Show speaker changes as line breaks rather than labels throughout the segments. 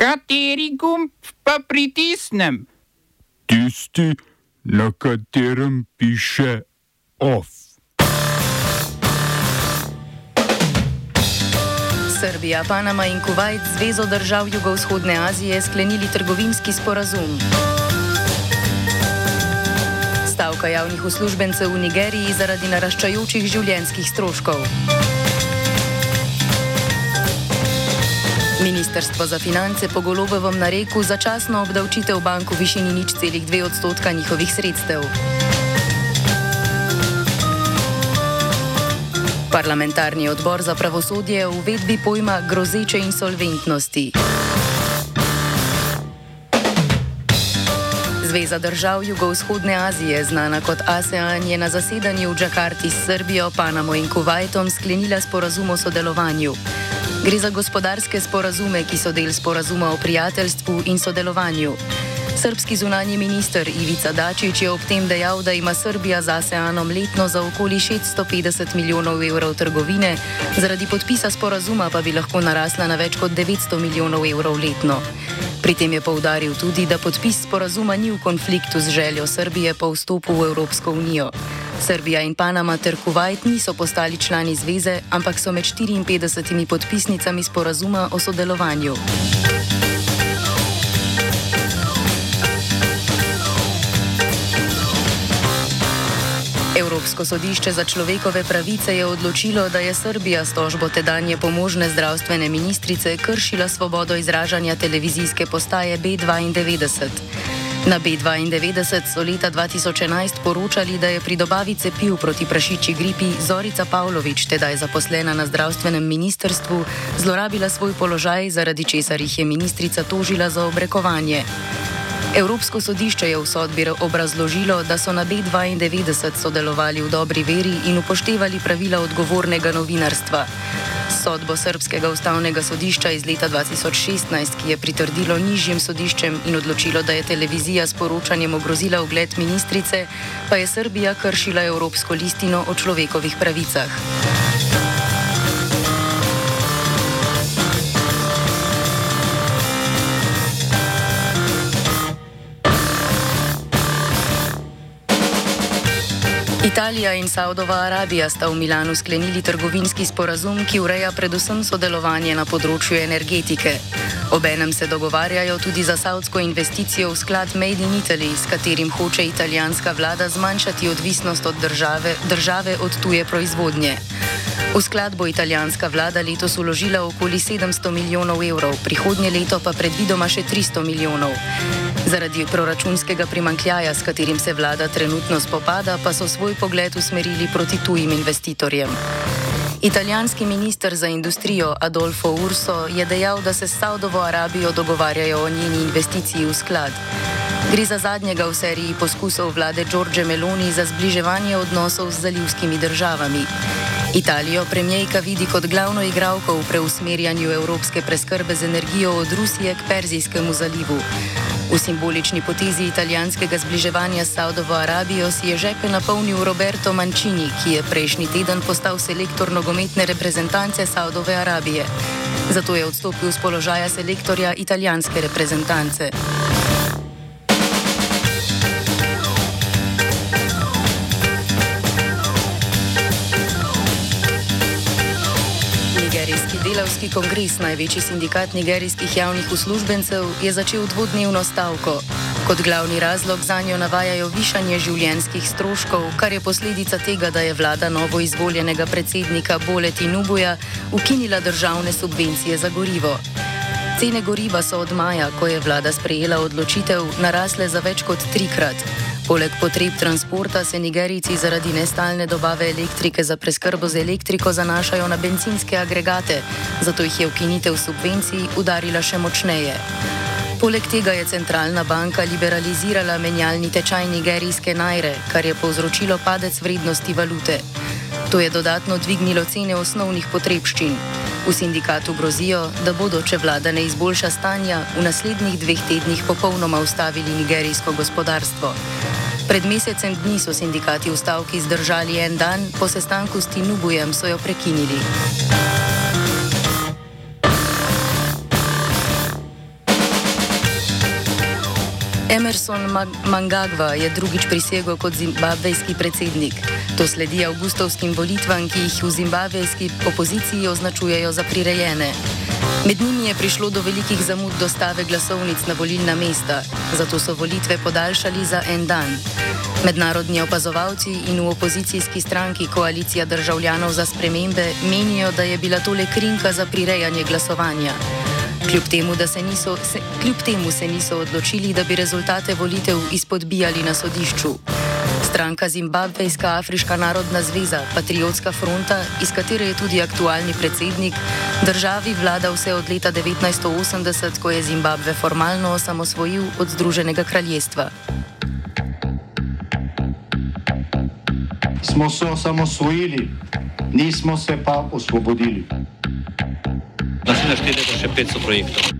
Kateri gumb pa pritisnem?
Tisti, na katerem piše OF.
Srbija, Panama in Kuwait, Zvezo držav Jugovzhodne Azije, sklenili trgovinski sporazum. Stavka javnih uslužbencev v Nigeriji zaradi naraščajočih življenjskih stroškov. Ministrstvo za finance po golobovem nareku začasno obdavčitev bank v višini nič celih dve odstotka njihovih sredstev. Parlamentarni odbor za pravosodje v uvedbi pojma grozeče insolventnosti. Zveza držav Jugovzhodne Azije, znana kot ASEAN, je na zasedanju v Džakarti s Srbijo, Panamo in Kuwaitom sklenila sporazum o sodelovanju. Gre za gospodarske sporazume, ki so del sporazuma o prijateljstvu in sodelovanju. Srpski zunanji minister Ivica Dačić je ob tem dejal, da ima Srbija z ASEANom letno za okoli 650 milijonov evrov trgovine, zaradi podpisa sporazuma pa bi lahko narasla na več kot 900 milijonov evrov letno. Pri tem je povdaril tudi, da podpis sporazuma ni v konfliktu z željo Srbije po vstopu v Evropsko unijo. Srbija in Panama ter Kuwait niso postali člani zveze, ampak so med 54 podpisnicami sporazuma o sodelovanju. Evropsko sodišče za človekove pravice je odločilo, da je Srbija s tožbo tedanje pomožne zdravstvene ministrice kršila svobodo izražanja televizijske postaje B92. Na B92 so leta 2011 poročali, da je pri dobavi cepiv proti prašiči gripi Zorica Pavlović, tedaj zaposlena na zdravstvenem ministrstvu, zlorabila svoj položaj, zaradi česar jih je ministrica tožila za obrekovanje. Evropsko sodišče je v sodbi obrazložilo, da so na B92 sodelovali v dobri veri in upoštevali pravila odgovornega novinarstva. Sodbo Srpskega ustavnega sodišča iz leta 2016, ki je pritrdilo nižjim sodiščem in odločilo, da je televizija s poročanjem ogrozila ugled ministrice, pa je Srbija kršila Evropsko listino o človekovih pravicah. Italija in Saudova Arabija sta v Milanu sklenili trgovinski sporazum, ki ureja predvsem sodelovanje na področju energetike. Obenem se dogovarjajo tudi za saudsko investicijo v sklad Made in Italy, s katerim hoče italijanska vlada zmanjšati odvisnost od države, države od tuje proizvodnje. V sklad bo italijanska vlada letos uložila okoli 700 milijonov evrov, prihodnje leto pa predvidoma še 300 milijonov. Zaradi proračunskega primankljaja, s katerim se vlada trenutno spopada, pa so svoj pogled usmerili proti tujim investitorjem. Italijanski minister za industrijo Adolfo Urso je dejal, da se s Saudovo Arabijo dogovarjajo o njeni investiciji v sklad. Gre za zadnjega v seriji poskusov vlade Giorge Meloni za zbliževanje odnosov z zalivskimi državami. Italijo premijejka vidi kot glavno igralko v preusmerjanju evropske preskrbe z energijo od Rusije k Perzijskemu zalivu. V simbolični potezi italijanskega zbliževanja s Saudovo Arabijo si je žepe napolnil Roberto Mancini, ki je prejšnji teden postal selektor nogometne reprezentance Saudove Arabije. Zato je odstopil z položaja selektorja italijanske reprezentance. Delavski kongres, največji sindikat nigerijskih javnih uslužbencev, je začel dvodnevno stavko. Kot glavni razlog za njo navajajo višanje življenjskih stroškov, kar je posledica tega, da je vlada novo izvoljenega predsednika Boleti Nubuja ukinila državne subvencije za gorivo. Cene goriva so od maja, ko je vlada sprejela odločitev, narasle za več kot trikrat. Poleg potreb transporta se Nigerijci zaradi nestalne dobave elektrike za preskrbo z elektriko zanašajo na benzinske agregate, zato jih je ukinitev subvencij udarila še močneje. Poleg tega je centralna banka liberalizirala menjalni tečaj nigerijske najre, kar je povzročilo padec vrednosti valute. To je dodatno dvignilo cene osnovnih potrebščin. V sindikatu grozijo, da bodo, če vlada ne izboljša stanja, v naslednjih dveh tednih popolnoma ustavili nigerijsko gospodarstvo. Pred mesecem dni so sindikati v stavki zdržali en dan, po sestanku s Tinubujem so jo prekinili. Emerson Mangagva je drugič prisegel kot zimbabvejski predsednik. To sledi avgustovskim volitvam, ki jih v zimbabvejski opoziciji označujejo za prirejene. Med njimi je prišlo do velikih zamud dostave glasovnic na volilna mesta, zato so volitve podaljšali za en dan. Mednarodni opazovalci in v opozicijski stranki Koalicija državljanov za spremembe menijo, da je bila tole krinka za prirejanje glasovanja. Kljub temu, se niso, se, kljub temu se niso odločili, da bi rezultate volitev izpodbijali na sodišču. Stranka Zimbabvejska Afriška narodna zveza, Patriotska fronta, iz katere je tudi aktualni predsednik, državi vlada vse od leta 1980, ko je Zimbabve formalno osamosvojil od Združenega kraljestva.
Smo se osamosvojili, nismo se pa osvobodili.
Naslednje število je še 500 projektov.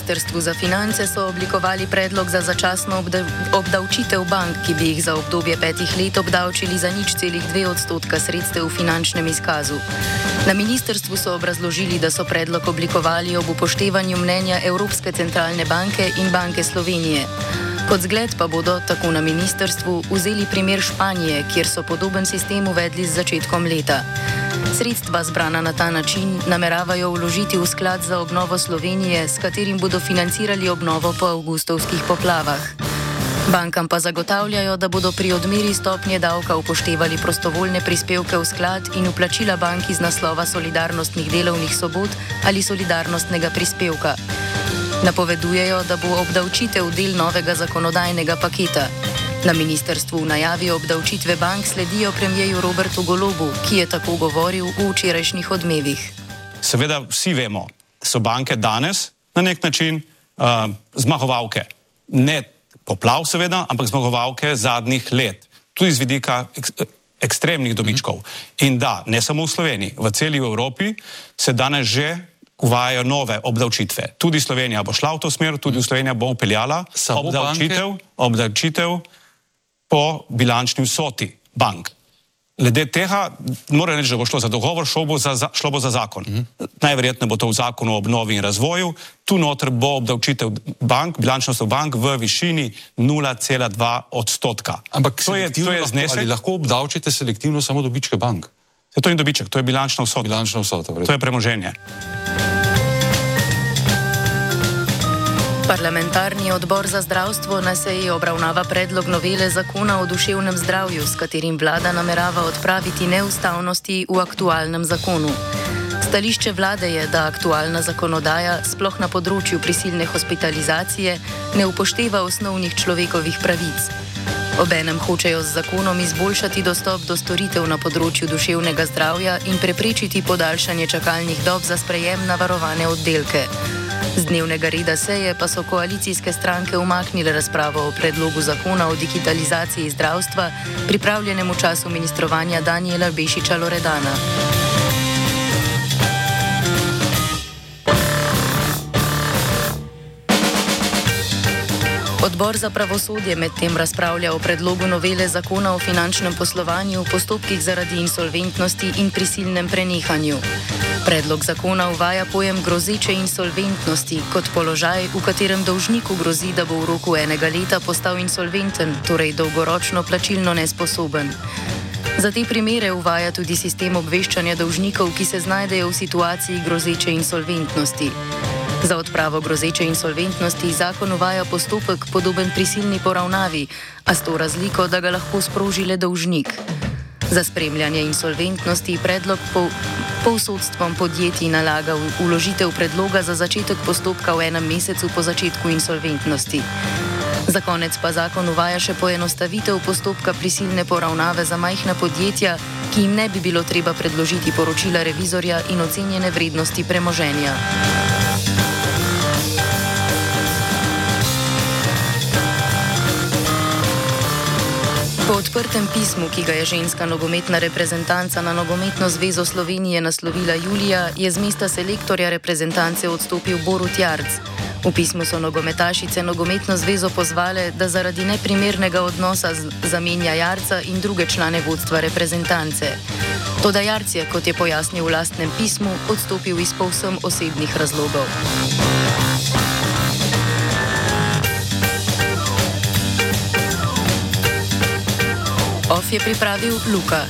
Ministrstvu za finance so oblikovali predlog za začasno obdavčitev bank, ki bi jih za obdobje petih let obdavčili za nič celih dve odstotka sredstev v finančnem izkazu. Na ministrstvu so obrazložili, da so predlog oblikovali ob upoštevanju mnenja Evropske centralne banke in Banke Slovenije. Kot zgled pa bodo, tako na ministrstvu, vzeli primer Španije, kjer so podoben sistem uvedli z začetkom leta. Sredstva zbrana na ta način nameravajo vložiti v sklad za obnovo Slovenije, s katerim bodo financirali obnovo po avgustovskih poplavah. Bankam pa zagotavljajo, da bodo pri odmeri stopnje davka upoštevali prostovoljne prispevke v sklad in uplačila bank iz naslova solidarnostnih delovnih sobot ali solidarnostnega prispevka. Napovedujejo, da bo obdavčitev del novega zakonodajnega paketa. Na ministrstvu v najavi obdavčitve bank sledijo premijeju Robertu Golobu, ki je tako govoril v včerajšnjih odmevih.
Seveda vsi vemo, so banke danes na nek način uh, zmagovalke. Ne poplav, seveda, ampak zmagovalke zadnjih let, tudi z vidika ek ekstremnih dobičkov. In da, ne samo v Sloveniji, v celi Evropi se danes že uvajajo nove obdavčitve. Tudi Slovenija bo šla v to smer, tudi Slovenija bo upeljala obdavčitev. obdavčitev po bilančni vsoti bank. Glede tega, moram reči, da bo šlo za dogovor, šlo bo za, šlo bo za zakon. Mm -hmm. Najverjetneje bo to v zakonu o obnovi in razvoju. Tu noter bo obdavčitev bank, bilančnost bank v višini 0,2 odstotka.
Ampak to je, to je znesek. Ali lahko obdavčite selektivno samo dobičke bank?
To je dobiček, to je bilančna vsota.
Bilančna vsota,
to je premoženje.
Parlamentarni odbor za zdravstvo na seji obravnava predlog novele zakona o duševnem zdravju, s katerim vlada namerava odpraviti neustavnosti v aktualnem zakonu. Stališče vlade je, da aktualna zakonodaja, sploh na področju prisilne hospitalizacije, ne upošteva osnovnih človekovih pravic. Obenem hočejo z zakonom izboljšati dostop do storitev na področju duševnega zdravja in preprečiti podaljšanje čakalnih dob za sprejem na varovane oddelke. Z dnevnega reda seje pa so koalicijske stranke umaknile razpravo o predlogu zakona o digitalizaciji zdravstva, pripravljenem v času ministrovanja Daniela Bešiča Loredana. Odbor za pravosodje medtem razpravlja o predlogu novele zakona o finančnem poslovanju v postopkih zaradi insolventnosti in prisilnem prenehanju. Predlog zakona uvaja pojem grozeče insolventnosti kot položaj, v katerem dolžniku grozi, da bo v roku enega leta postal insolventen, torej dolgoročno plačilno nesposoben. Za te primere uvaja tudi sistem obveščanja dolžnikov, ki se znajdejo v situaciji grozeče insolventnosti. Za odpravo grozeče insolventnosti zakon uvaja postopek podoben prisilni poravnavi, a s to razliko, da ga lahko sproži le dolžnik. Za spremljanje insolventnosti predlog po, povsodstvom podjetij nalaga uložitev predloga za začetek postopka v enem mesecu po začetku insolventnosti. Za konec pa zakon uvaja še poenostavitev postopka prisilne poravnave za majhna podjetja, ki jim ne bi bilo treba predložiti poročila revizorja in ocenjene vrednosti premoženja. Odprtem pismu, ki ga je ženska nogometna reprezentanca na Nogometno zvezo Slovenije naslovila Julija, je z mesta selektorja reprezentance odstopil Borut Jarc. V pismu so nogometašice nogometno zvezo pozvale, da zaradi neprimernega odnosa zamenja Jarca in druge člane vodstva reprezentance. Toda Jarc je, kot je pojasnil v lastnem pismu, odstopil iz povsem osebnih razlogov. OF je pripravil Luka.